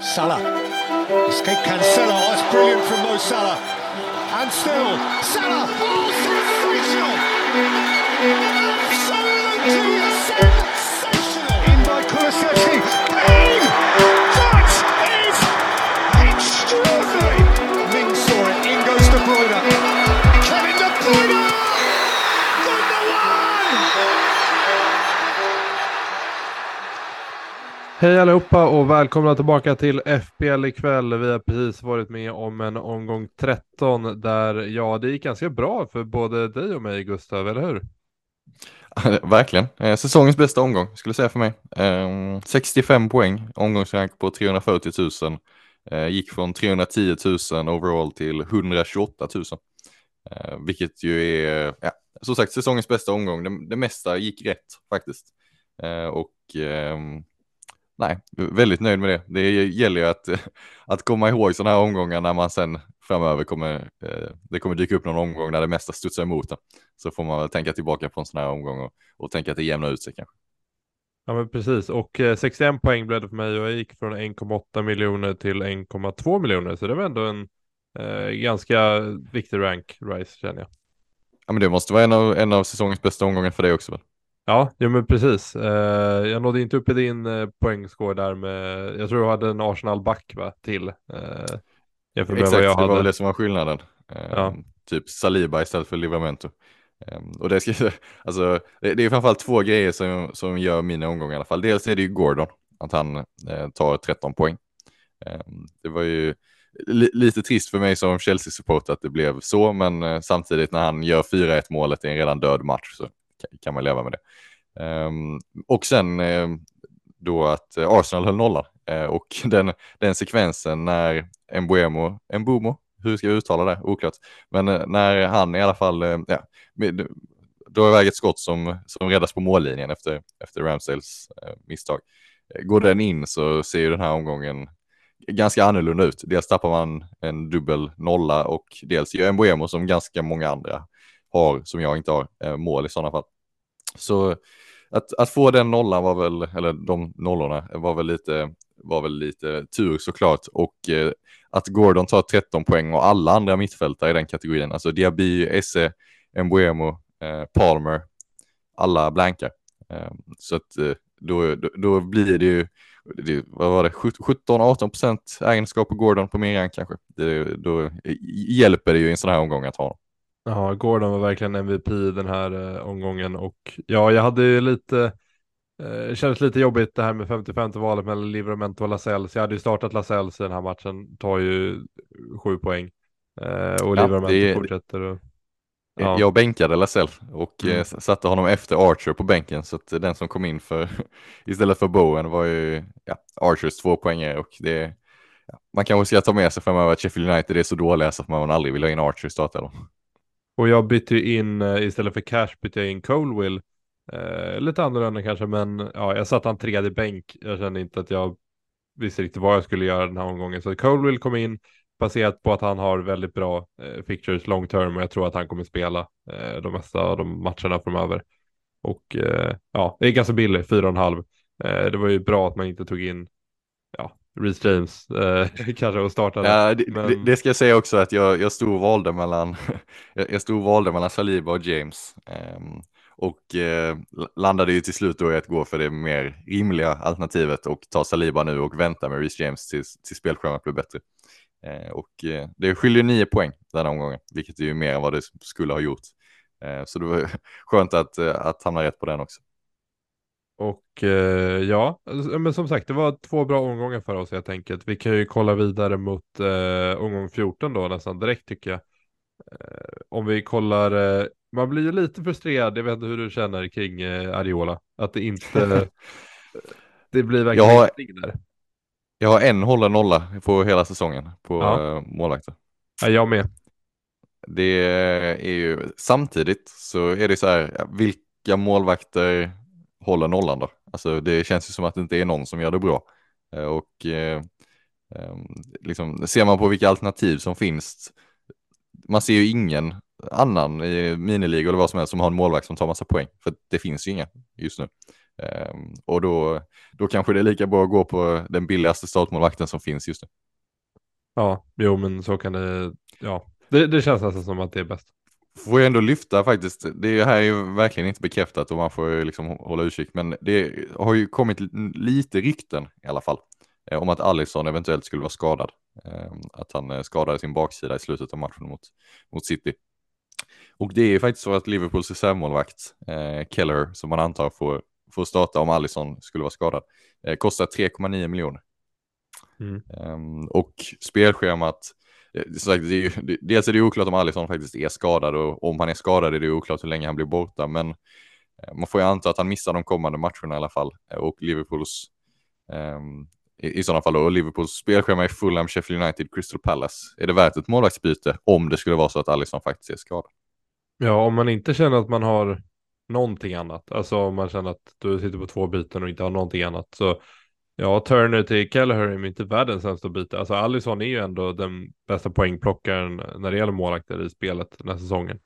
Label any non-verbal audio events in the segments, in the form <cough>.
Salah. Escape Cancelo. Oh, it's brilliant from Mo Salah. And still, Salah. Oh, sensational! Absolutely sensational! Hej allihopa och välkomna tillbaka till FBL ikväll. Vi har precis varit med om en omgång 13 där, ja, det gick ganska bra för både dig och mig, Gustav, eller hur? <laughs> Verkligen. Eh, säsongens bästa omgång skulle jag säga för mig. Ehm, 65 poäng, omgångsrank på 340 000. Eh, gick från 310 000 overall till 128 000. Eh, vilket ju är, ja, som sagt, säsongens bästa omgång. Det, det mesta gick rätt faktiskt. Och ehm, nej, väldigt nöjd med det. Det gäller ju att, <laughs> att komma ihåg sådana här omgångar när man sen framöver kommer, eh, det kommer dyka upp någon omgång där det mesta studsar emot det. Så får man väl tänka tillbaka på en sån här omgång och, och tänka att det jämnar ut sig kanske. Ja, men precis. Och eh, 61 poäng blev det för mig och jag gick från 1,8 miljoner till 1,2 miljoner. Så det var ändå en eh, ganska viktig rank, Rise, känner jag. Ja, men det måste vara en av, en av säsongens bästa omgångar för dig också väl? Ja, ja men precis. Eh, jag nådde inte upp i din eh, poängscore där med, jag tror du hade en Arsenal-back va, till. Eh, Exakt, det var hade. väl det som var skillnaden. Eh, Ja. Typ Saliba istället för Livramento. Eh, och det, ska, <laughs> alltså, det, det är framförallt två grejer som, som gör mina omgångar i alla fall. Dels är det ju Gordon, att han eh, tar 13 poäng. Eh, det var ju li, lite trist för mig som Chelsea-supporter att det blev så, men eh, samtidigt när han gör 4-1 målet i en redan död match så kan, man leva med det. Ehm, och sen eh, då att Arsenal höll nollan eh, och <laughs> den, den sekvensen när Mbuemo, Mbumo, hur ska jag uttala det? Oklart. Men eh, när han i alla fall, ja, drar iväg ett skott som, som räddas på mållinjen efter, efter Ramsdales misstag. Går den in så ser ju den här omgången ganska annorlunda ut. Dels tappar man en dubbel nolla och dels gör Mbuemo som ganska många andra har, som jag inte har, eh, mål i sådana fall. Så att, att få den nollan var väl, eller de nollorna var väl lite, var väl lite tur såklart. Och eh, att Gordon tar 13 poäng och alla andra mittfältare i den kategorin, alltså Diaby, Esse, Embuemo, eh, Palmer, alla blankar. Eh, så att eh, då, då, då blir det ju, det, vad var det, 17-18 procent egenskap på Gordon på min rank kanske. Det, då eh, hjälper det ju i en sån här omgång att ha honom. Ja, Gordon var verkligen MVP den här eh, omgången och ja, jag hade ju lite, eh, kändes lite jobbigt det här med 55 valet mellan Livramento och Lascelles. Jag hade ju startat Lascelles i den här matchen, tar ju sju poäng eh, och Ja, Livramento det fortsätter. Och, ja. Jag bänkade Lasell och Mm. eh, satte honom efter Archer på bänken så att den som kom in för <laughs> istället för Bowen var ju ja, Archers två poänger och det ja, man kanske ska ta med sig framöver att Sheffield United är så dåliga så att man aldrig vill ha in Archer i startelvan. Och jag bytte ju in, eh, istället för Cash bytte jag in Colwill. Eh, lite annorlunda kanske, men ja, jag satte han tredje bänk. Jag kände inte att jag visste riktigt vad jag skulle göra den här omgången. Så Colwill kom in baserat på att han har väldigt bra eh, fixtures long term och jag tror att han kommer spela eh, de mesta av de matcherna framöver. Och eh, ja, det är ganska billigt, 4,5. Eh, det var ju bra att man inte tog in ja, Reece James eh, <laughs> kanske och startade. Ja, det, men- det, det ska jag säga också att jag, jag stod och valde mellan <laughs> jag jag stod och valde mellan Saliba och James ehm, och eh, landade ju till slut då i att gå för det mer rimliga alternativet och ta Saliba nu och vänta med Reece James tills, tills spelschemat blir bättre. Eh, och eh, det skiljer nio poäng den här omgången, vilket är ju mer än vad det skulle ha gjort. Eh, så det var <laughs> skönt att, eh, att hamna rätt på den också. Och eh, ja, alltså, men som sagt, det var två bra omgångar för oss helt enkelt. Vi kan ju kolla vidare mot eh, omgång 14 då nästan direkt tycker jag. Eh, om vi kollar, eh, man blir ju lite frustrerad, jag vet inte hur du känner kring eh, Ariola. Att det inte, <laughs> det blir verkligen Jag har- där. Jag har en håller nolla på hela säsongen på Ja. eh, målvakter. Ja, jag med. Det är ju samtidigt så är det så här, vilka målvakter håller nollan då? Alltså det känns ju som att det inte är någon som gör det bra. Eh, och eh, ehm, liksom, ser man på vilka alternativ som finns, man ser ju ingen annan i miniligor eller vad som helst som har en målvakt som tar massa poäng, för det finns ju inga just nu. Eh, och då, då kanske det är lika bra att gå på den billigaste startmålvakten som finns just nu. Ja, jo men så kan det, ja, det, det känns nästan som att det är bäst. Får jag ändå lyfta faktiskt, det här är ju verkligen inte bekräftat och man får ju liksom hålla utkik, men det har ju kommit lite rykten i alla fall eh, om att Allison eventuellt skulle vara skadad. Eh, att han eh, skadade sin baksida i slutet av matchen mot, mot City. Och det är faktiskt så att Liverpools reservmålvakt, eh, Keller, som man antar får, får starta om Allison skulle vara skadad, eh, kostar 3,9 miljoner. Mm. Um, och spelschemat, Eh, sagt, det är ju, dels är det oklart om Alisson faktiskt är skadad och om han är skadad är det oklart hur länge han blir borta, men eh, man får ju anta att han missar de kommande matcherna i alla fall. Eh, och Liverpools, um, i, i sådana fall då, och Liverpools spelschema är Fulham, Sheffield United, Crystal Palace. Är det värt ett målvaktsbyte om det skulle vara så att Alisson faktiskt är skadad? Ja, om man inte känner att man har någonting annat, alltså om man känner att du sitter på två byten och inte har någonting annat, så Ja, Turner till Kelleher är inte världens sämsta byte. Alltså Allison är ju ändå den bästa poängplockaren när det gäller målvakter i spelet den här säsongen.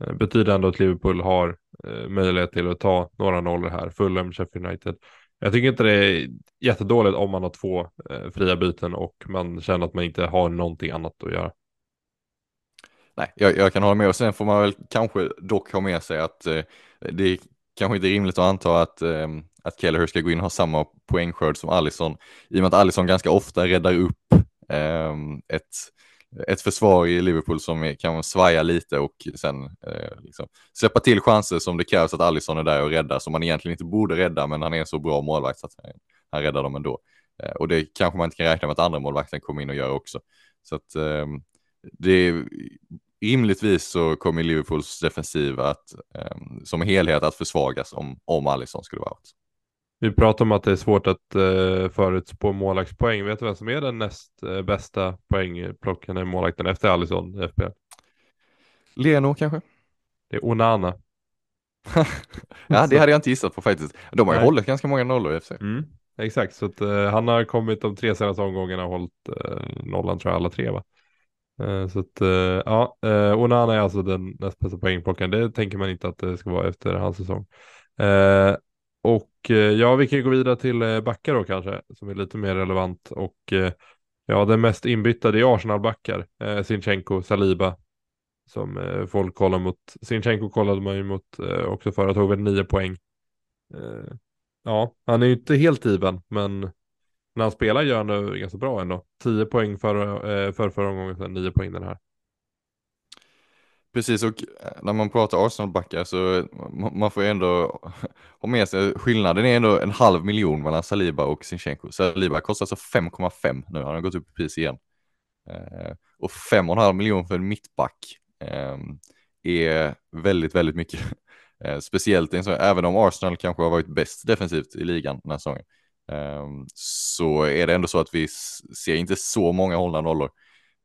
Eh, betyder ändå att Liverpool har eh, möjlighet till att ta några nollor här. Fulham, Sheffield United. Jag tycker inte det är jättedåligt om man har två eh, fria byten och man känner att man inte har någonting annat att göra. Nej, jag, jag kan hålla med och sen får man väl kanske dock ha med sig att eh, det kanske inte rimligt att anta att eh, att Kelleher ska gå in och ha samma poängskörd som Allison, i och med att Allison ganska ofta räddar upp eh, ett, ett försvar i Liverpool som kan svaja lite och sen eh, liksom släppa till chanser som det krävs att Allison är där och räddar, som man egentligen inte borde rädda, men han är en så bra målvakt så att han, han räddar dem ändå. Eh, och det kanske man inte kan räkna med att andra målvakten kommer in och gör också. Så att ehm, det är rimligtvis så kommer Liverpools defensiv att um, som helhet att försvagas om, om Alisson skulle vara out. Vi pratar om att det är svårt att uh, förutspå målvaktspoäng. Vet du vem som är den näst uh, bästa poängplockaren i målvakten efter Alisson i FPL? Leno kanske? Det är Onana. <laughs> ja, det hade jag inte gissat på faktiskt. De har ju Nej. hållit ganska många nollor i FC. Mm, exakt, så att, uh, han har kommit de tre senaste omgångarna och hållit uh, nollan tror jag alla tre va? Eh, så att eh, ja, eh, Onana är alltså den näst bästa poängplockaren. Det tänker man inte att det ska vara efter hans säsong. Och ja, vi kan ju gå vidare till backar då kanske, som är lite mer relevant. Och ja, den mest inbytta det är Arsenal-backar. Sinchenko, Saliba. Som folk kollar mot. Sinchenko kollade man ju mot också förra, tog väl nio poäng. Ja, han är ju inte helt given, men när han spelar gör han det ganska bra ändå. Tio poäng för, eh, för förra omgången, nio poäng den här. Precis, och eh, när man pratar Arsenal-backar så man får ändå <laughs> ha med sig, skillnaden är ändå en halv miljon mellan Saliba och Sinchenko. Saliba kostar alltså 5,5 nu, han har gått upp i pris igen. Eh, och 5,5 miljon för en mittback ehm, är väldigt, väldigt mycket. <laughs> Speciellt även om Arsenal kanske har varit bäst defensivt i ligan den här säsongen. Ehm, så är det ändå så att vi ser inte så många hållna nollor.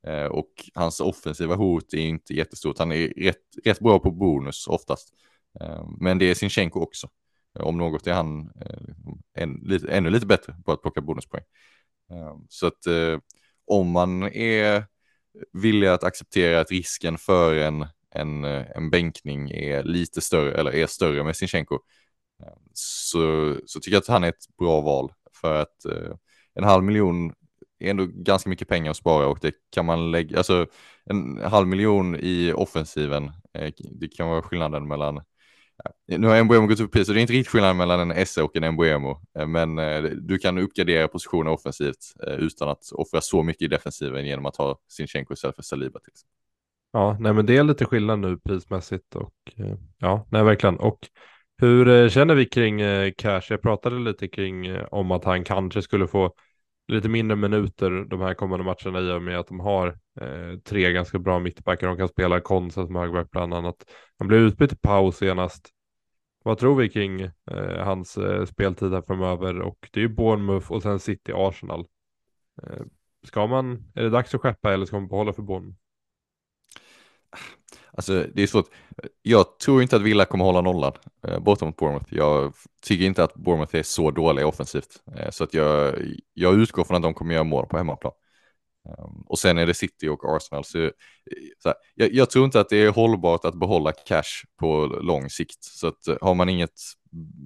Ehm, och hans offensiva hot är inte jättestort. Han är rätt, rätt bra på bonus oftast. Ehm, men det är Sinchenko också. Om något är han eh, en, lite, ännu lite bättre på att plocka bonuspoäng. Så att eh, om man är villig att acceptera att risken för en, en, en bänkning är lite större, eller är större med Sinchenko, så, så tycker jag att han är ett bra val. För att eh, en halv miljon är ändå ganska mycket pengar att spara och det kan man lägga, alltså en halv miljon i offensiven, eh, det kan vara skillnaden mellan nu har Mbuemo gått upp i pris, så det är inte riktigt skillnad mellan en Esse och en Mbuemo. Eh, men eh, du kan uppgradera positioner offensivt eh, utan att offra så mycket i defensiven genom att ha Sinchenko istället för Saliba till exempel. Ja, nej men det är lite skillnad nu prismässigt och eh, ja, nej verkligen. Och hur eh, känner vi kring eh, Cash? Jag pratade lite kring eh, om att han kanske skulle få lite mindre minuter de här kommande matcherna i och med att de har eh, tre ganska bra mittbackar. De kan spela Konsa som högerback bland annat. Han blev utbytt i paus senast. Vad tror vi kring eh, hans eh, speltid här framöver? Och det är ju Bournemouth och sen City Arsenal. Eh, ska man, är det dags att skeppa eller ska man behålla för Bournemouth? Alltså det är svårt. Jag tror inte att Villa kommer hålla nollan eh, borta mot Bournemouth. Jag tycker inte att Bournemouth är så dåliga offensivt. Eh, så att jag, jag utgår från att de kommer göra mål på hemmaplan. Um, och sen är det City och Arsenal. Så, eh, så här, jag, jag, tror inte att det är hållbart att behålla cash på lång sikt. Så att, eh, har man inget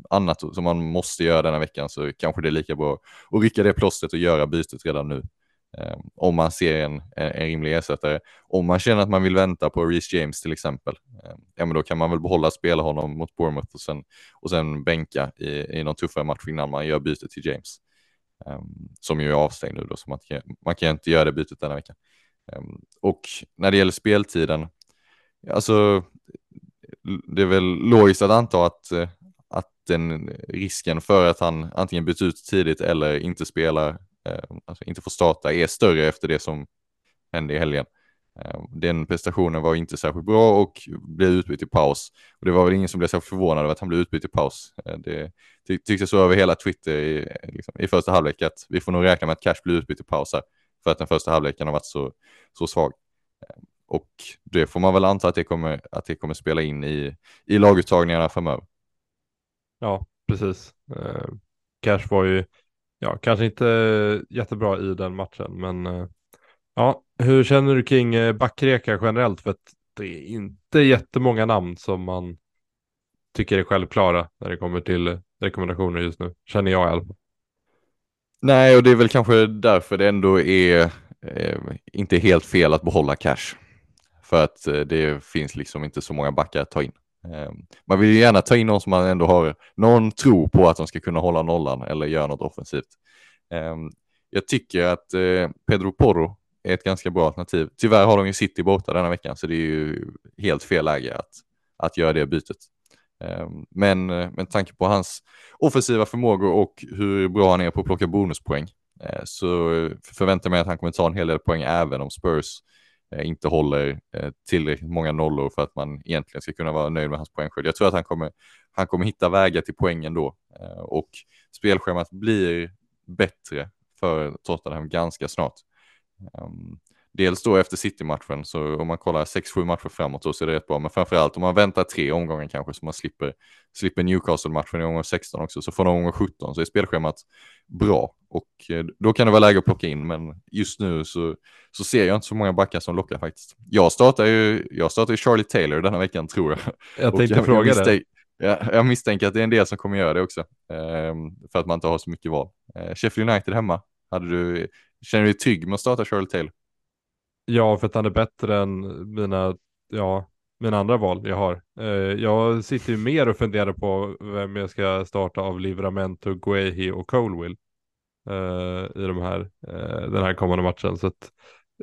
annat som man måste göra denna veckan så kanske det är lika bra att rycka det plåstret och göra bytet redan nu. Eh, om man ser en, en, rimlig ersättare. Om man känner att man vill vänta på Reece James till exempel, eh, ja men då kan man väl behålla spela honom mot Bournemouth och sen, och sen bänka i, i någon tuffare match innan man gör bytet till James. Um, som ju är avstängd nu då, så man kan, man kan inte göra det bytet denna vecka. Um, och när det gäller speltiden, alltså det är väl logiskt att anta att, eh, att den risken för att han antingen byts ut tidigt eller inte spelar Ehm, alltså inte får starta är större efter det som hände i helgen. Ehm, den prestationen var inte särskilt bra och blev utbytt i paus. Och det var väl ingen som blev särskilt förvånad över att han blev utbytt i paus. Ehm, det ty tycktes så över hela Twitter i, liksom, i första halvlek att vi får nog räkna med att Cash blir utbytt i paus här. För att den första halvleken har varit så, så svag. Och det får man väl anta att det kommer, att det kommer spela in i, i laguttagningarna framöver. Ja, precis. Cash var ju ja, kanske inte eh, jättebra i den matchen, men eh, ja, hur känner du kring eh, backreka generellt? För att det är inte jättemånga namn som man tycker är självklara när det kommer till rekommendationer just nu, känner jag i alla fall. Nej, och det är väl kanske därför det ändå är eh, inte helt fel att behålla cash. För att eh, det finns liksom inte så många backar att ta in. Ehm, man vill ju gärna ta in någon som man ändå har någon tro på att de ska kunna hålla nollan eller göra något offensivt. Ehm, jag tycker att eh, Pedro Porro är ett ganska bra alternativ. Tyvärr har de ju City borta denna veckan så det är ju helt fel läge att, att göra det bytet. Ehm, men eh, med tanke på hans offensiva förmågor och hur bra han är på att plocka bonuspoäng eh, så förväntar jag mig att han kommer ta en hel del poäng även om Spurs Eh, Eh, inte håller eh, tillräckligt många nollor för att man egentligen ska kunna vara nöjd med hans poängskörd. Jag tror att han kommer, han kommer hitta vägar till poängen då eh, och spelschemat blir bättre för Tottenham ganska snart. Ehm, dels då efter City-matchen, så om man kollar 6-7 matcher framåt då så är det rätt bra, men framförallt om man väntar tre omgångar kanske så man slipper, slipper Newcastle-matchen i omgång 16 också, så från omgång 17 så är spelschemat bra och eh, då kan det vara läge att plocka in, men just nu så, så ser jag inte så många backar som lockar faktiskt. Jag startar ju, jag startar ju Charlie Taylor denna veckan tror jag. Jag tänkte jag, fråga jag det. Jag, jag misstänker att det är en del som kommer göra det också, eh, för att man inte har så mycket val. Eh, Sheffield United hemma, hade du, känner du dig trygg med att starta Charlie Taylor? Ja, för att han är bättre än mina, ja, mina andra val jag har. Eh, jag sitter ju mer och funderar på vem jag ska starta av Livramento, Guehi och Colwill eh, i de här, eh, den här kommande matchen. Så att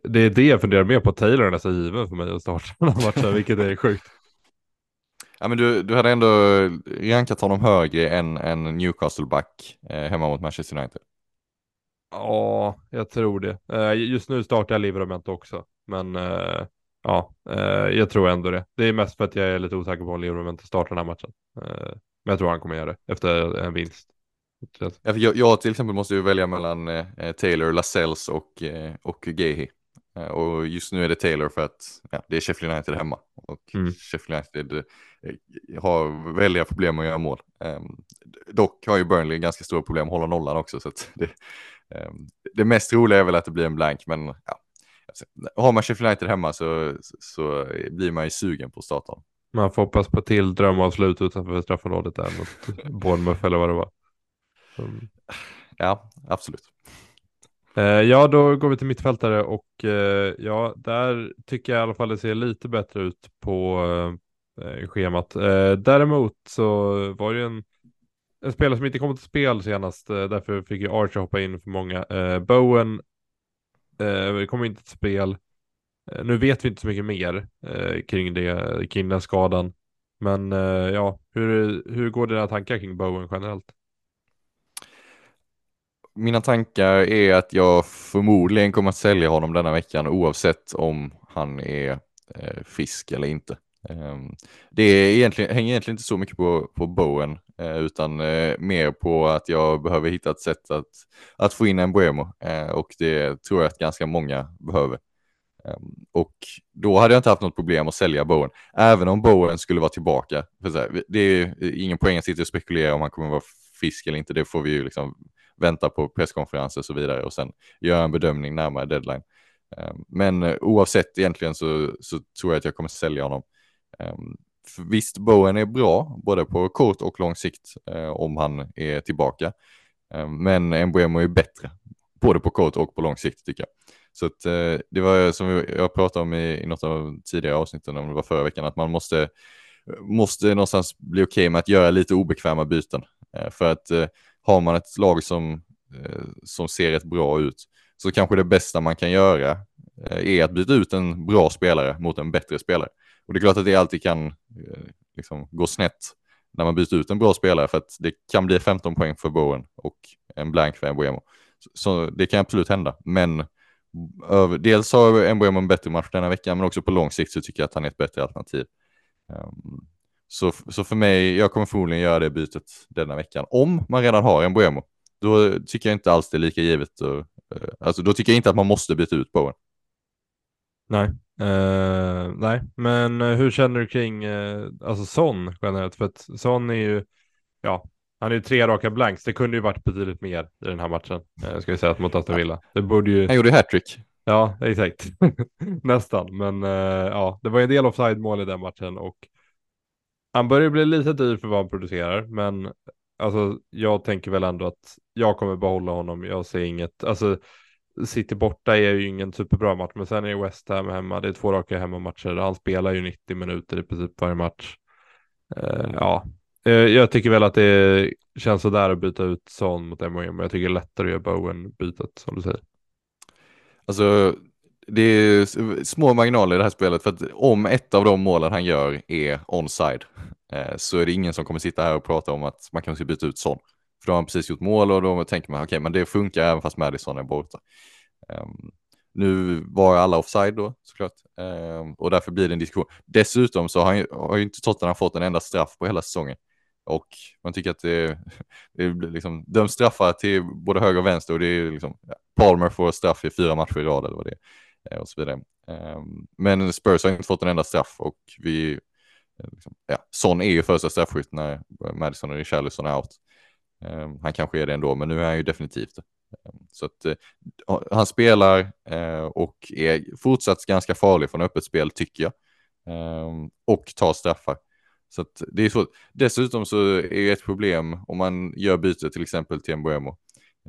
det är det jag funderar mer på. Taylor är nästan given för mig att starta den här matchen, vilket är sjukt. Ja, men du, du hade ändå rankat honom högre än, än Newcastle-back eh, hemma mot Manchester United. Ja, jag tror det. Eh, just nu startar jag Livramento också, men eh, ja, eh, jag tror ändå det. Det är mest för att jag är lite osäker på om Livramento startar den här matchen. Men jag tror han kommer göra det efter en vinst. Jag, jag till exempel måste ju välja mellan Taylor, Lascelles och, och Gehi. Och just nu är det Taylor för att ja, det är Sheffield United hemma. Och mm. Sheffield United har väldiga problem att göra mål. Um, dock har ju Burnley ganska stora problem att hålla nollan också. Så <laughs> det, Ehm, det mest roliga är väl att det blir en blank, men ja, alltså, har man Sheffield United hemma så, så blir man ju sugen på starten. Man får hoppas på till drömavslut utanför straffområdet där mot <laughs> Bournemouth eller vad det var. Mm. Ja, absolut. Eh, ja, då går vi till mittfältare och eh, ja, där tycker jag i alla fall det ser lite bättre ut på eh, schemat. Däremot så var det ju en en spelare som inte kom till spel senast, eh, därför fick ju Archer hoppa in för många. Eh, Bowen eh, kommer inte till spel. Eh, nu vet vi inte så mycket mer eh, kring det, kring den skadan. Men eh, ja, hur, hur går dina tankar kring Bowen generellt? Mina tankar är att jag förmodligen kommer att sälja honom denna veckan oavsett om han är eh, frisk eller inte. Ehm, det är egentligen, hänger egentligen inte så mycket på, på Bowen eh, utan eh, mer på att jag behöver hitta ett sätt att, att få in en Buemo eh, och det tror jag att ganska många behöver. Ehm, och då hade jag inte haft något problem att sälja Bowen, även om Bowen skulle vara tillbaka. Det är ingen poäng att sitta och spekulera om han kommer vara fisk eller inte, det får vi ju liksom vänta på presskonferenser och så vidare och sen göra en bedömning närmare deadline. Ehm, men oavsett egentligen så, så tror jag att jag kommer sälja honom. Ehm, visst, Bowen är bra både på kort och lång sikt eh, om han är tillbaka. Ehm, men Mbuemo är bättre både på kort och på lång sikt tycker jag. Så att, eh, det var som jag pratade om i, i något av tidigare avsnitten, om det var förra veckan, att man måste, måste någonstans bli okej okay med att göra lite obekväma byten. Eh, för att har man ett lag som, som ser rätt bra ut, så kanske det bästa man kan göra är att byta ut en bra spelare mot en bättre spelare. Och det är klart att det alltid kan eh, liksom, gå snett när man byter ut en bra spelare för att det kan bli 15 poäng för Bowen och en blank för Mbuemo. Så, så det kan absolut hända, men över, dels har Mbuemo en bättre match denna vecka, men också på lång sikt så tycker jag att han är ett bättre alternativ. Um, så, så för mig, jag kommer förmodligen göra det bytet denna veckan. Om man redan har Mbuemo, då tycker jag inte alls det är lika givet. Och, uh, alltså då tycker jag inte att man måste byta ut Bowen. Nej, uh, nej, men uh, hur känner du kring uh, alltså Son generellt? För att Son är ju, ja, han är ju tre raka blanks. Det kunde ju varit betydligt mer i den här matchen. Uh, ska vi säga att mot Aston Villa. Det borde ju. Han gjorde hattrick. Ja, exakt. <laughs> Nästan, men ja, det var en del offside mål i den matchen och han börjar bli lite dyr för vad han producerar, men alltså jag tänker väl ändå att jag kommer behålla honom. Jag ser inget, alltså City borta är ju ingen superbra match, men sen är West Ham hemma. Det är två raka hemmamatcher. Han spelar ju 90 minuter i princip varje match. Uh, ja, uh, jag tycker väl att det känns sådär att byta ut Son mot MHM, men jag tycker det är lättare att göra Bowen-bytet som du säger. Alltså, det är små marginaler i det här spelet för att om ett av de målen han gör är onside eh, så är det ingen som kommer sitta här och prata om att man kanske ska byta ut Son. För då har han precis gjort mål och då tänker man okej, okay, men det funkar även fast Madison är borta. Um, nu var alla offside då såklart um, och därför blir det en diskussion. Dessutom så har, han, har ju inte Tottenham fått en enda straff på hela säsongen och man tycker att det, <laughs> det blir liksom döms straffar till både höger och vänster och det är liksom ja, Palmer får straff i fyra matcher i rad eller vad det är. Eh, och så vidare. Um, men Spurs har inte fått en enda straff och vi, eh, liksom, ja, Son är ju första straffskytt när Madison och Richarlison är out. Ehm, han kanske är det ändå, men nu är han ju definitivt det. Så att eh, han spelar eh, och är fortsatt ganska farlig från öppet spel tycker jag. Ehm, och tar straffar. Så att det är så. Dessutom så är ett problem om man gör byte till exempel till en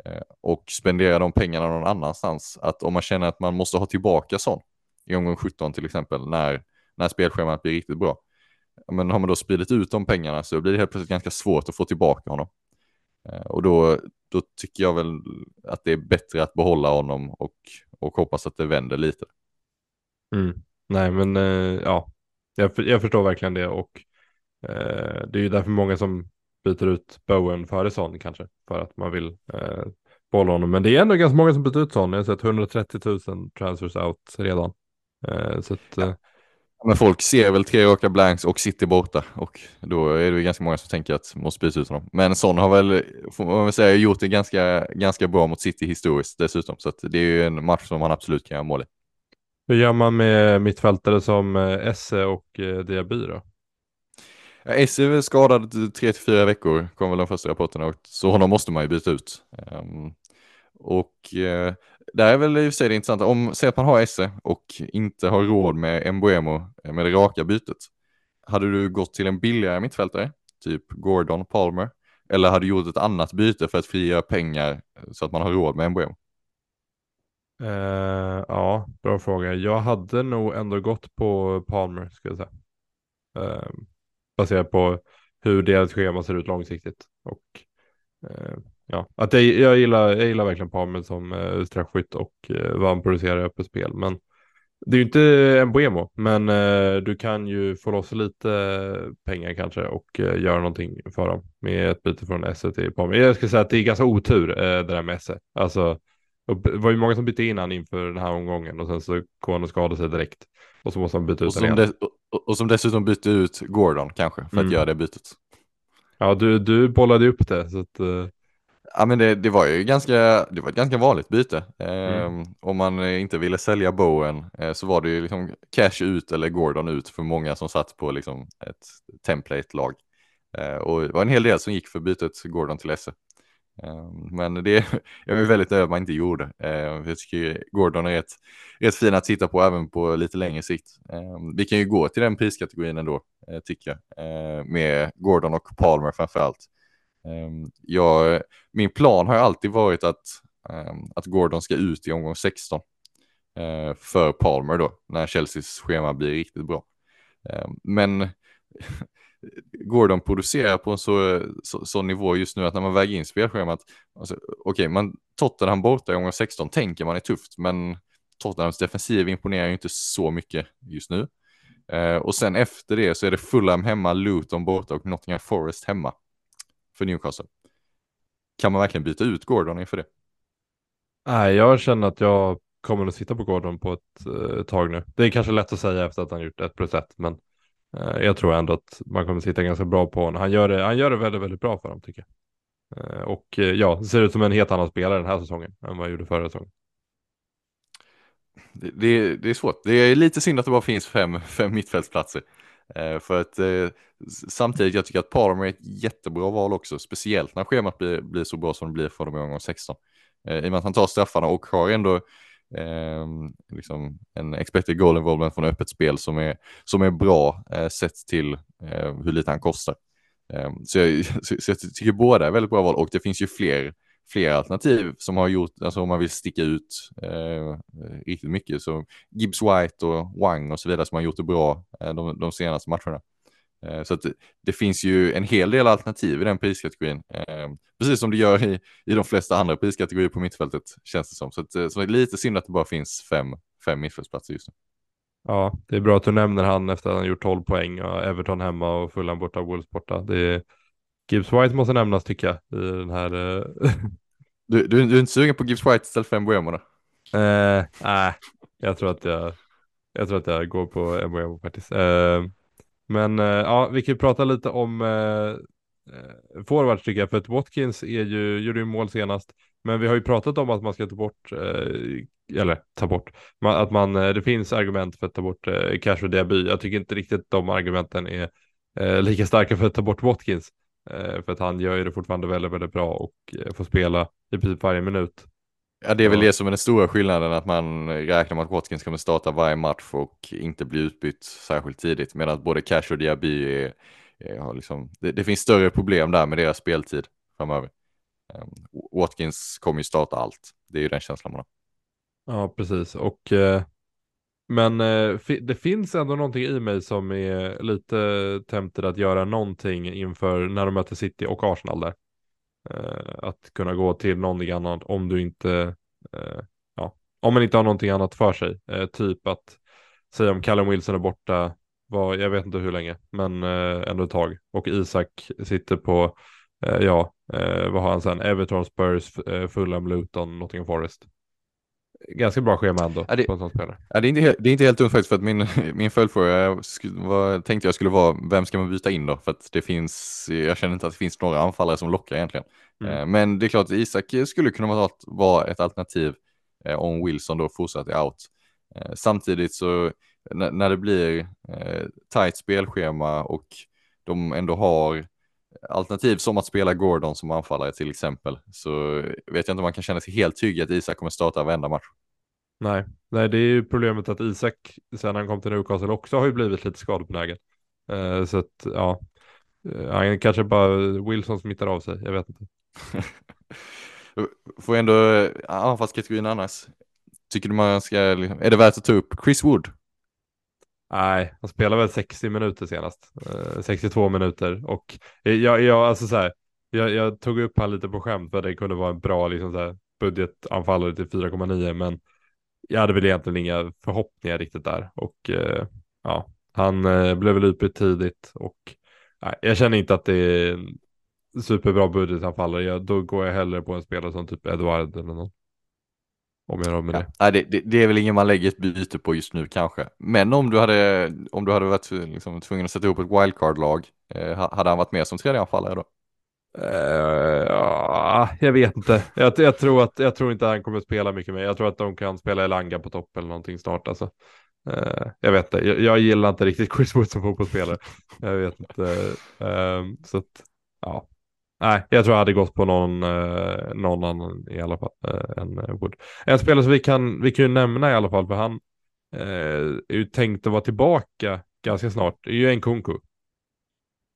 Eh, och spenderar de pengarna någon annanstans. Att om man känner att man måste ha tillbaka sån i omgång 17 till exempel när, när spelschemat blir riktigt bra. Men har man då spridit ut de pengarna så blir det helt plötsligt ganska svårt att få tillbaka honom. Eh, och då, då tycker jag väl att det är bättre att behålla honom och, och hoppas att det vänder lite. Mm. Nej, men eh, ja, jag, jag förstår verkligen det och eh, det är ju därför många som byter ut Bowen före Son kanske. För att man vill eh, behålla honom. Men det är ändå ganska många som byter ut Son. Jag har sett 130 000 transfers out redan. Eh, så att, eh... Men folk ser väl tre raka blanks och City borta och då är det ganska många som tänker att måste byta ut honom. Men Son har väl, får man väl säga, gjort det ganska, ganska bra mot City historiskt dessutom. Så det är ju en match som man absolut kan göra mål i. Hur gör man med mittfältare som eh, Esse och eh, Diaby då? Ja, Esse är väl skadad tre till fyra veckor, kom väl de första rapporterna, så honom måste man ju byta ut. Um, och uh, där är väl i och för sig det intressanta, om, säg att man har Esse och inte har råd med Mbuemo eh, med det raka bytet. Hade du gått till en billigare mittfältare, typ Gordon, Palmer, eller hade du gjort ett annat byte för att frigöra pengar eh, så att man har råd med Mbuemo? Uh, eh, ja, bra fråga. Jag hade nog ändå gått på Palmer, skulle jag säga. Uh, baserat på hur deras schema ser ut långsiktigt. Och uh, ja, att jag, jag, gillar, jag gillar verkligen Palmer som eh, straffskytt och eh, vad han producerar öppet spel. Men det är ju inte en Boemo, men eh, du kan ju få loss lite pengar kanske och eh, göra någonting för dem med ett byte från SE till Palmer. Jag skulle säga att det är ganska otur eh, det där med SE. Alltså, det var ju många som bytte in han inför den här omgången och sen så kom han och skadade sig direkt. Och så måste han byta ut och igen. och, och, som dessutom bytte ut Gordon kanske för mm. att göra det bytet. Ja, du, du bollade upp det. Så att, uh... Ja, men det, det, var ju ganska, det var ett ganska vanligt byte. Eh, mm. Om man inte ville sälja Bowen eh, så var det ju liksom cash ut eller Gordon ut för många som satt på liksom ett template-lag. Eh, och det var en hel del som gick för bytet Gordon till Esse. Ehm, men det <laughs> jag är väldigt nöjd att man inte gjorde. Ehm, jag tycker Gordon är rätt, rätt fin att titta på även på lite längre sikt. Ehm, vi kan ju gå till den priskategorin ändå, eh, tycker jag. Med Gordon och Palmer framför allt. Ehm, jag, min plan har alltid varit att, ehm, att Gordon ska ut i omgång 16 eh, för Palmer då, när Chelseas schema blir riktigt bra. Ehm, men <laughs> Gordon producerar på en så, så, så, nivå just nu att när man väger in spelschemat, alltså, okej, okay, man Tottenham borta i omgång 16 tänker man är tufft, men Tottenhams defensiv imponerar ju inte så mycket just nu. Eh, och sen efter det så är det Fulham hemma, Luton borta och Nottingham Forest hemma för Newcastle. Kan man verkligen byta ut Gordon inför det? Nej, jag känner att jag kommer att sitta på Gordon på ett uh, tag nu. Det är kanske lätt att säga efter att han gjort ett plus ett, men Eh, jag tror ändå att man kommer sitta ganska bra på honom. Han gör det, han gör det väldigt, väldigt bra för dem tycker jag. Eh, och eh, ja, det ser ut som en helt annan spelare den här säsongen än vad han gjorde förra säsongen. Det, det, det, är svårt. Det är lite synd att det bara finns fem, fem mittfältsplatser. Eh, för att eh, samtidigt, jag tycker att Palmer är ett jättebra val också, speciellt när schemat blir, blir så bra som det blir för dem i omgång 16. Eh, I och med att han tar straffarna och har ändå eh, liksom en expected goal involvement från öppet spel som är, som är bra eh, sett till eh, hur lite han kostar. Ehm, så, jag, <laughs> så, så, jag tycker båda är väldigt bra val och det finns ju fler, flera alternativ som har gjort, alltså om man vill sticka ut eh, riktigt mycket, så Gibbs White och Wang och så vidare som har gjort det bra eh, de, de senaste matcherna. Eh, så att det finns ju en hel del alternativ i den priskategorin. Eh, precis som det gör i, i de flesta andra priskategorier på mittfältet känns det som. Så, att, eh, så det är lite synd att det bara finns fem, fem mittfältsplatser just nu. Ja, det är bra att du nämner han efter att han gjort 12 poäng och Everton hemma och Fulham borta, Wolves borta. Det är... Gibbs White måste nämnas tycker jag i den här. <laughs> du, du, du, är inte sugen på Gibbs White istället för Mbuemo då? Nej, äh, jag tror att jag, jag tror att jag går på Mbuemo faktiskt. Uh, men eh, ja, vi kan ju prata lite om eh, eh, forwards tycker jag, för att Watkins är ju, gjorde ju mål senast. Men vi har ju pratat om att man ska ta bort, eh, eller ta bort, att man, eh, det finns argument för att ta bort eh, Cash och Diaby. Jag tycker inte riktigt de argumenten är eh, lika starka för att ta bort Watkins. Eh, för att han gör ju det fortfarande väldigt, väldigt bra och eh, får spela i princip varje minut. Ja, det är väl det som är den stora skillnaden, att man räknar med att Watkins kommer starta varje match och inte bli utbytt särskilt tidigt, medan både Cash och Diaby är, är, liksom, det, det, finns större problem där med deras speltid framöver. Um, Watkins kommer ju starta allt, det är ju den känslan man har. Ja, precis, och eh, men eh, det finns ändå någonting i mig som är lite tempted att göra någonting inför när de möter City och Arsenal där. Eh, att kunna gå till någonting annat om du inte, eh, ja, om man inte har någonting annat för sig. Eh, typ att säga om Callum Wilson är borta, var, jag vet inte hur länge, men eh, ändå ett tag. Och Isak sitter på, eh, ja, vad har han sen? Everton, Spurs, Fulham, Luton, Nottingham Forest ganska bra schema ändå ja, det, på en sån spelare. Ja, det, är inte, det är inte helt dumt faktiskt för att min, <laughs> min följdfråga var, tänkte jag skulle vara vem ska man byta in då? För att det finns, jag känner inte att det finns några anfallare som lockar egentligen. Mm. Eh, men det är klart Isak skulle kunna vara, ett alternativ eh, om Wilson då fortsatt är out. Eh, samtidigt så när, när det blir eh, tajt spelschema och de ändå har alternativ som att spela Gordon som anfallare till exempel så vet jag inte om man kan känna sig helt trygg att Isak kommer starta varenda match. Nej, nej det är ju problemet att Isak sen han kom till Newcastle också har ju blivit lite skadebenägen. Uh, så att ja, uh, han kanske bara Wilson smittar av sig, jag vet inte. <laughs> Får ändå anfallskategorin annars. Tycker du man ska, är det värt att ta upp Chris Wood? Nej, han spelade väl 60 minuter senast. Eh, 62 minuter och eh, jag, jag, alltså så här, jag, jag tog upp han lite på skämt för det kunde vara en bra liksom så här, budgetanfallare till 4,9 men jag hade väl egentligen inga förhoppningar riktigt där och eh, ja, han eh, blev väl utbytt tidigt och nej, jag känner inte att det är en superbra budgetanfallare. Jag, då går jag hellre på en spelare som typ Edward eller någon. Om jag med ja. det. Nej, det, det, är väl ingen man lägger ett byte på just nu kanske. Men om du hade, om du hade varit liksom, tvungen att sätta ihop ett wildcard-lag, eh, hade han varit med som tredje anfallare då? Uh, ja, jag vet inte. Jag, jag, tror att, jag tror inte han kommer att spela mycket mer. Jag tror att de kan spela Elanga på topp eller någonting snart. Alltså. Uh, jag vet inte. Jag, jag, gillar inte riktigt Chris Wood som fotbollsspelare. Jag vet inte. Uh, så att, ja. Nej, jag tror jag hade gått på någon, eh, någon annan i alla fall eh, än eh, Wood. En spelare som vi kan, vi kan ju nämna i alla fall, för han eh, är ju tänkt att vara tillbaka ganska snart, det är ju en Kunku.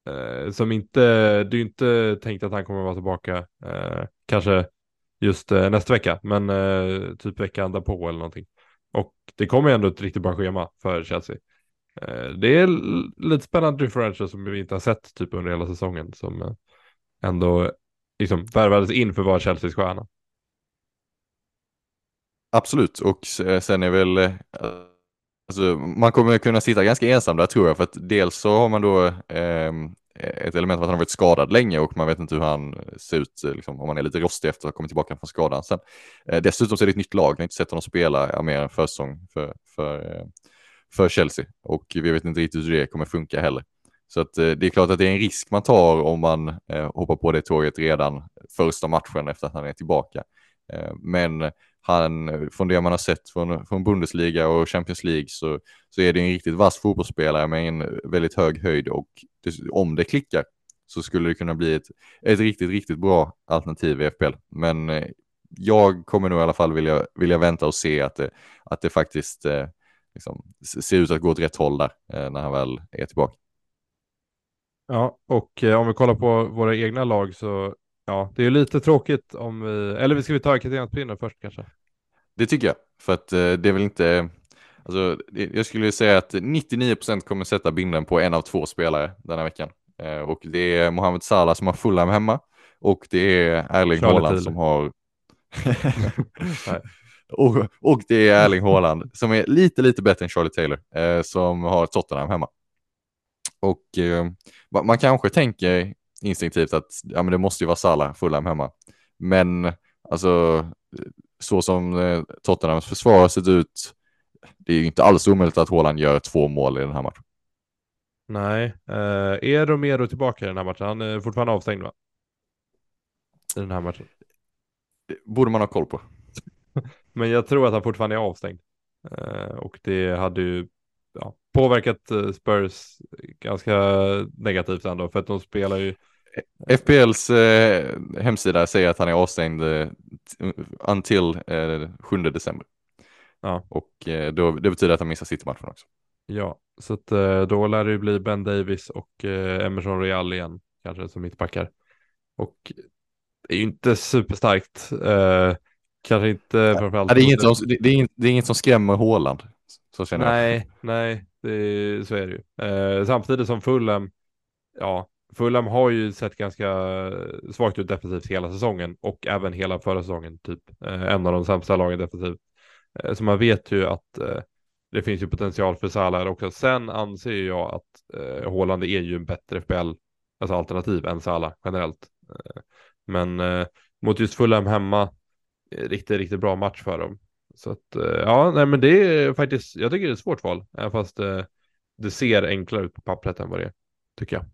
Eh, som inte, det är ju inte tänkt att han kommer att vara tillbaka, eh, kanske just eh, nästa vecka, men eh, typ veckan därpå eller någonting. Och det kommer ju ändå ett riktigt bra schema för Chelsea. Eh, det är lite spännande differential som vi inte har sett typ under hela säsongen som eh, ändå liksom värvades in för att vara Chelseas stjärna. Absolut, och eh, sen är väl, eh, alltså, man kommer kunna sitta ganska ensam där tror jag, för att dels så har man då eh, ett element av att han har varit skadad länge och man vet inte hur han ser ut, eh, liksom, om han är lite rostig efter att ha kommit tillbaka från skadan. Sen, eh, dessutom så är det ett nytt lag, jag har inte sett honom spela ja, mer än försäsong för, för, eh, för Chelsea och vi vet inte riktigt hur det kommer funka heller. Så att, eh, det är klart att det är en risk man tar om man eh, hoppar på det tåget redan första matchen efter att han är tillbaka. Eh, men han, från det man har sett från, från Bundesliga och Champions League så, så är det en riktigt vass fotbollsspelare med en väldigt hög höjd och det, om det klickar så skulle det kunna bli ett, ett riktigt, riktigt bra alternativ i FPL. Men eh, jag kommer nog i alla fall vilja, vilja vänta och se att det, att det faktiskt eh, liksom, ser ut att gå åt rätt håll där eh, när han väl är tillbaka. Ja, och eh, om vi kollar på våra egna lag så ja, det är lite tråkigt om vi, eller ska vi ta kaptenspinnen först kanske? Det tycker jag, för att eh, det är väl inte, alltså jag skulle säga att 99% kommer sätta binden på en av två spelare den här veckan. Eh, och det är Mohamed Salah som har Fulham hemma och det är Erling Haaland som har <laughs> <laughs> och, och det är Erling Haaland som är lite, lite bättre än Charlie Taylor eh, som har Tottenham hemma. Och eh, man kanske tänker instinktivt att ja, men det måste ju vara Salah, Fulham hemma. Men alltså så som eh, Tottenhams försvar har sett ut, det är ju inte alls omöjligt att Haaland gör två mål i den här matchen. Nej, eh, är Romero tillbaka i den här matchen? Han är fortfarande avstängd va? I den här matchen. Det borde man ha koll på. <laughs> Men jag tror att han fortfarande är avstängd. Eh, och det hade ju ja, påverkat eh, Spurs ganska negativt ändå för att de spelar ju FPLs eh, hemsida säger att han är avstängd eh, until eh, 7 december. Ja. Och eh, då, det betyder att han missar City-matchen också. Ja, så att, eh, då lär det ju bli Ben Davis och eh, Emerson Real igen, kanske som mittbackar. Och det är ju inte superstarkt. Kanske inte framförallt. Ja, det, är inget som, det, är det är inget som skrämmer Håland. Så känner nej, jag. Nej, nej, så är det ju. Eh, samtidigt som Fulham, ja, Fulham har ju sett ganska svagt ut defensivt hela säsongen och även hela förra säsongen, typ eh, en av de sämsta lagen defensivt. Eh, så man vet ju att eh, det finns ju potential för Salah också. Sen anser jag att eh, Håland är ju en bättre FBL, alltså alternativ än Salah generellt. Eh, men eh, mot just Fulham hemma, eh, riktigt, riktigt bra match för dem. Så att eh, ja, nej men det är faktiskt, jag tycker det är ett svårt val, även fast det, det ser enklare ut på pappret än vad det är, tycker jag.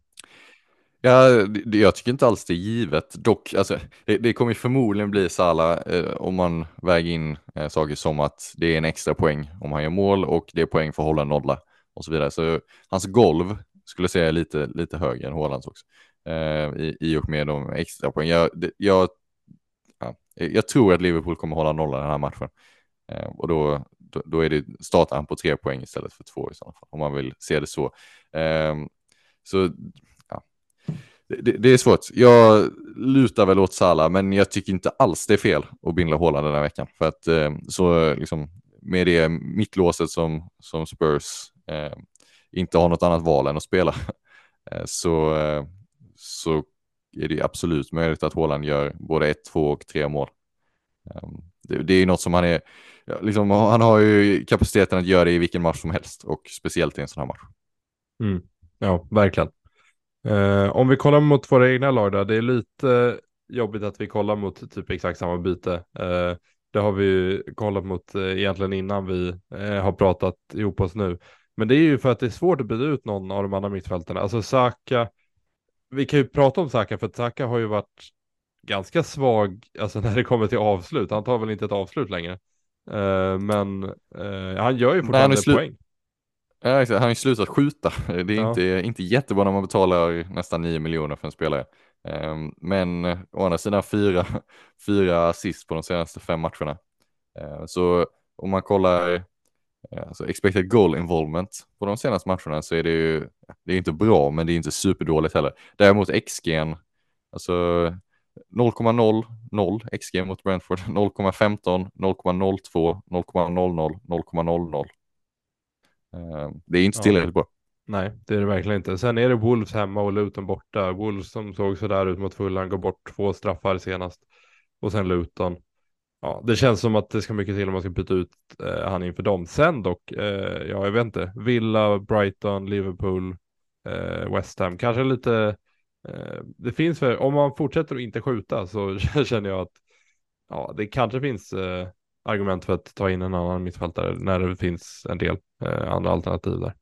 Ja, jag tycker inte alls det är givet. Dock, alltså, det, det kommer förmodligen bli Sala eh, om man väger in eh, saker som att det är en extra poäng om han gör mål och det är poäng för att hålla nolla och så vidare. Så hans golv skulle jag säga är lite, lite högre än Hålands också. Eh, i, I och med de extra poäng. Jag, det, jag, ja, jag tror att Liverpool kommer hålla nolla den här matchen. Eh, och då, då, då, är det startar han på tre poäng istället för två i så fall, om man vill se det så. Eh, så det, det, är svårt. Jag lutar väl åt Sala, men jag tycker inte alls det är fel att binda Haaland den här veckan. För att eh, så liksom med det mittlåset som, som Spurs eh, inte har något annat val än att spela <laughs> eh, så, eh, så är det absolut möjligt att Haaland gör både ett, två och tre mål. Ehm, det, det är något som han är, liksom, han har ju kapaciteten att göra det i vilken match som helst och speciellt i en sån här match. Mm. Ja, verkligen. Eh, om vi kollar mot våra egna lag där, det är lite jobbigt att vi kollar mot typ exakt samma byte. Eh, det har vi ju kollat mot eh, egentligen innan vi eh, har pratat ihop oss nu. Men det är ju för att det är svårt att byta ut någon av de andra mittfältarna. Alltså Saka, vi kan ju prata om Saka för att Saka har ju varit ganska svag, alltså <laughs> när det kommer till avslut. Han tar väl inte ett avslut längre. men han gör ju fortfarande Nej, poäng. Ja, exakt. Han har ju slutat skjuta. Det är ja. inte, inte jättebra när man betalar nästan 9 miljoner för en spelare. Ehm, men å andra sidan fyra, <laughs> fyra assist på de senaste fem matcherna. Ehm, så om man kollar alltså expected goal involvement på de senaste matcherna så är det ju, det är inte bra men det är inte superdåligt heller. Däremot XG, alltså 0,00 XG mot Brentford, 0,15, 0,02, 0,00, 0,00. Det är inte tillräckligt ja. bra. Nej, det är det verkligen inte. Sen är det Wolves hemma och Luton borta. Wolves som såg sådär ut mot Fulham går bort två straffar senast. Och sen Luton. Ja, det känns som att det ska mycket till om man ska byta ut eh, han inför dem. Sen dock, eh, ja jag vet inte, Villa, Brighton, Liverpool, eh, West Ham, kanske lite, Eh, det finns för, om man fortsätter att inte skjuta så <laughs> känner jag att ja, det kanske finns eh, argument för att ta in en annan mittfältare när det finns en del eh, andra alternativ där.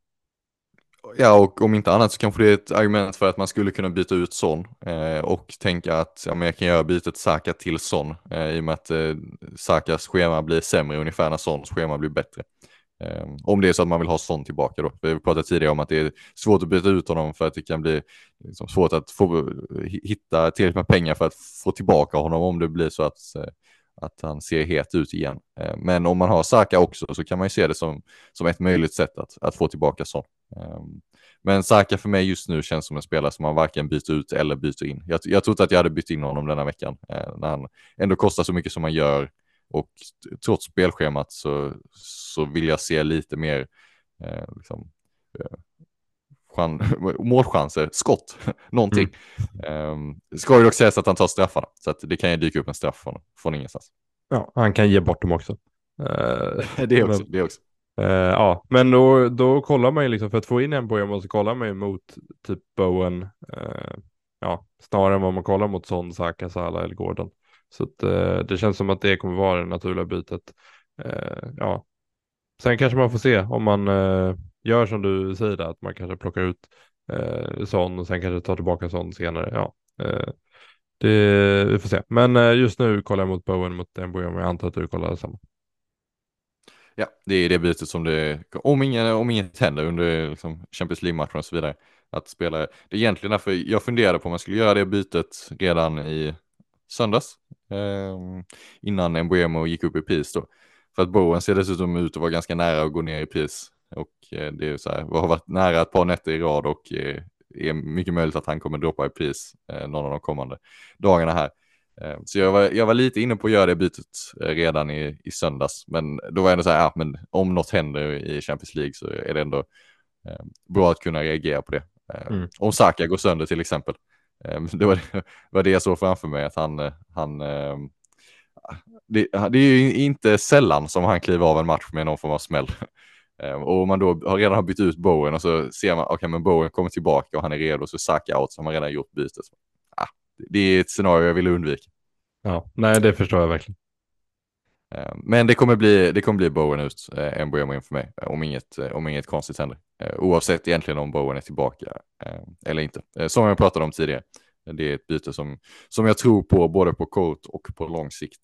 Ja, och om inte annat så kanske det är ett argument för att man skulle kunna byta ut Son eh, och tänka att ja, men jag kan göra bytet Saka till Son eh, i och med att eh, Sakas schema blir sämre ungefär när Sons schema blir bättre. Ehm, om det är så att man vill ha Son tillbaka då. Vi pratade tidigare om att det är svårt att byta ut honom för att det kan bli liksom, svårt att få, hitta tillräckligt med pengar för att få tillbaka honom om det blir så att eh, att han ser het ut igen. Ehm, men om man har Saka också så kan man ju se det som, som ett möjligt sätt att, att få tillbaka Son. Ehm, men Saka för mig just nu känns som en spelare som man varken byter ut eller byter in. Jag, jag trodde att jag hade bytt in honom denna veckan eh, när han ändå kostar så mycket som han gör och trots spelschemat så, så vill jag se lite mer eh, liksom, <laughs> målchanser, skott, <laughs> någonting. Mm. Um, ska ju dock sägas att han tar straffarna, så att det kan ju dyka upp en straff från, från ingenstans. Ja, han kan ge bort dem också. Uh, <laughs> det också. Men, det också. Uh, ja, men då, då kollar man ju liksom, för att få in en på måste kolla man ju mot typ Bowen, uh, ja, snarare än vad man kollar mot Son, Saka, Salah eller Gordon. Så att, eh, det känns som att det kommer vara det naturliga bytet. Eh, ja, sen kanske man får se om man eh, gör som du säger, att man kanske plockar ut eh, sån och sen kanske tar tillbaka sån senare. Ja, eh, det, vi får se. Men eh, just nu kollar jag mot Bowen mot Mbuemo. Jag antar att du kollar samma. Ja, det är det bytet som det, om, inget, om inget händer under liksom, Champions League-matchen och så vidare, att spela. Det är egentligen därför jag funderade på om man skulle göra det bytet redan i söndags, eh, innan Mbuemo gick upp i pris då. För att Bowen ser dessutom ut att vara ganska nära att gå ner i pris och eh, det är så här, har varit nära ett par nätter i rad och eh, är mycket möjligt att han kommer droppa i pris eh, någon av de kommande dagarna här. Så jag var, jag var lite inne på att göra det bytet redan i, i söndags, men då var jag ändå så här, ja, men om något händer i Champions League så är det ändå bra att kunna reagera på det. Mm. Om Saka går sönder till exempel. Ehm, <laughs> det var det, var det jag såg framför mig, att han, eh, han ehm, det, det är ju inte sällan som han kliver av en match med någon form av smäll. <laughs> Ehm, och om man då har redan har bytt ut Bowen och så ser man, okej okay, men Bowen kommer tillbaka och han är redo, så Saka out, så har man redan gjort bytet. Ah, det är ett scenario jag vill undvika. Ja, nej det förstår jag verkligen. Eh, men det kommer bli, det kommer bli Bowen ut, eh, en Bowen in för mig, eh, om inget, om inget konstigt händer. Oavsett egentligen om Bowen är tillbaka eller inte. Som jag pratade om tidigare. Det är ett byte som, som jag tror på både på kort och på lång sikt.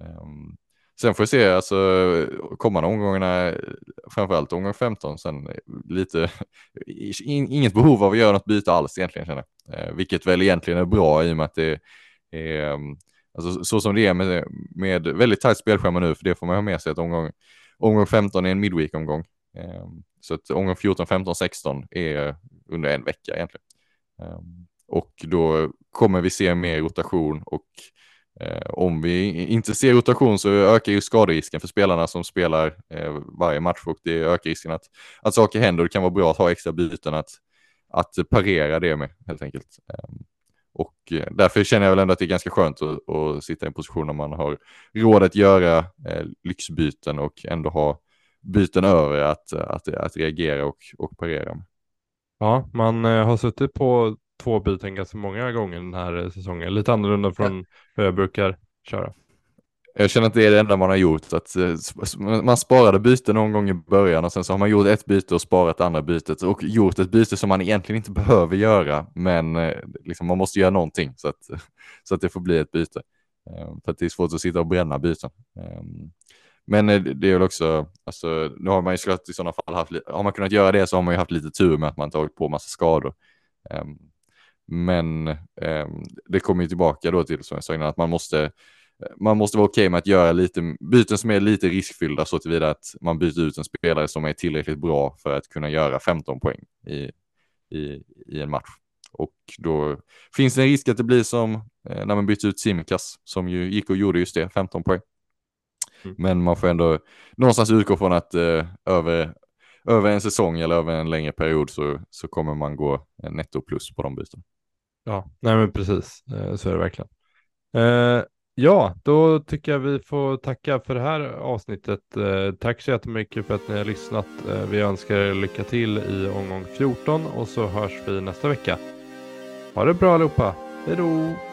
Ehm, sen får vi se, alltså kommande omgångarna, framförallt omgång 15, sen lite, <laughs> inget behov av att göra något byte alls egentligen känner jag. Vilket väl egentligen är bra i och med att det är, ehm, alltså så som det är med, med väldigt tajt spelschema nu, för det får man ha med sig att omgång, omgång 15 är en midweek-omgång. Eh, så att omgång 14, 15, 16 är under en vecka egentligen. Eh, och då kommer vi se mer rotation och Eh, om vi inte ser rotation så ökar ju skaderisken för spelarna som spelar eh, varje match och det ökar risken att, att saker händer. Det kan vara bra att ha extra byten att, att parera det med helt enkelt. Ehm, Eh, och eh, därför känner jag väl ändå att det är ganska skönt att, att sitta i en position där man har råd att göra eh, lyxbyten och ändå ha byten över att, att, att reagera och, och parera. Ja, man eh, har suttit på två byten ganska många gånger den här säsongen. Lite annorlunda från ja. hur jag brukar köra. Jag känner att det är det enda man har gjort. Att eh, man sparade byte någon gång i början och sen så har man gjort ett byte och sparat andra bytet och gjort ett byte som man egentligen inte behöver göra. Men eh, liksom man måste göra någonting så att, <laughs> så att det får bli ett byte. Ehm, för att det är svårt att sitta och bränna byten. Ehm, men eh, det är väl också, alltså, nu har man ju såklart i sådana fall haft, har man kunnat göra det så har man ju haft lite tur med att man tagit på massa skador. Ehm, men det kommer ju tillbaka då till som jag sa innan att man måste man måste vara okej okay med att göra lite byten som är lite riskfyllda så tillvida att man byter ut en spelare som är tillräckligt bra för att kunna göra 15 poäng i, i, i en match. Och då finns det en risk att det blir som eh, när man byter ut Simkas som ju gick och gjorde just det, 15 poäng. Mm. Men man får ändå någonstans utgå från att eh, över, över en säsong eller över en längre period så, så kommer man gå netto plus på de bytena. Ja, nej men precis, eh, så är det verkligen. Eh, ja, då tycker jag vi får tacka för det här avsnittet. Eh, tack så jättemycket för att ni har lyssnat. Eh, vi önskar er lycka till i omgång 14 och så hörs vi nästa vecka. Ha det bra allihopa. Hej då!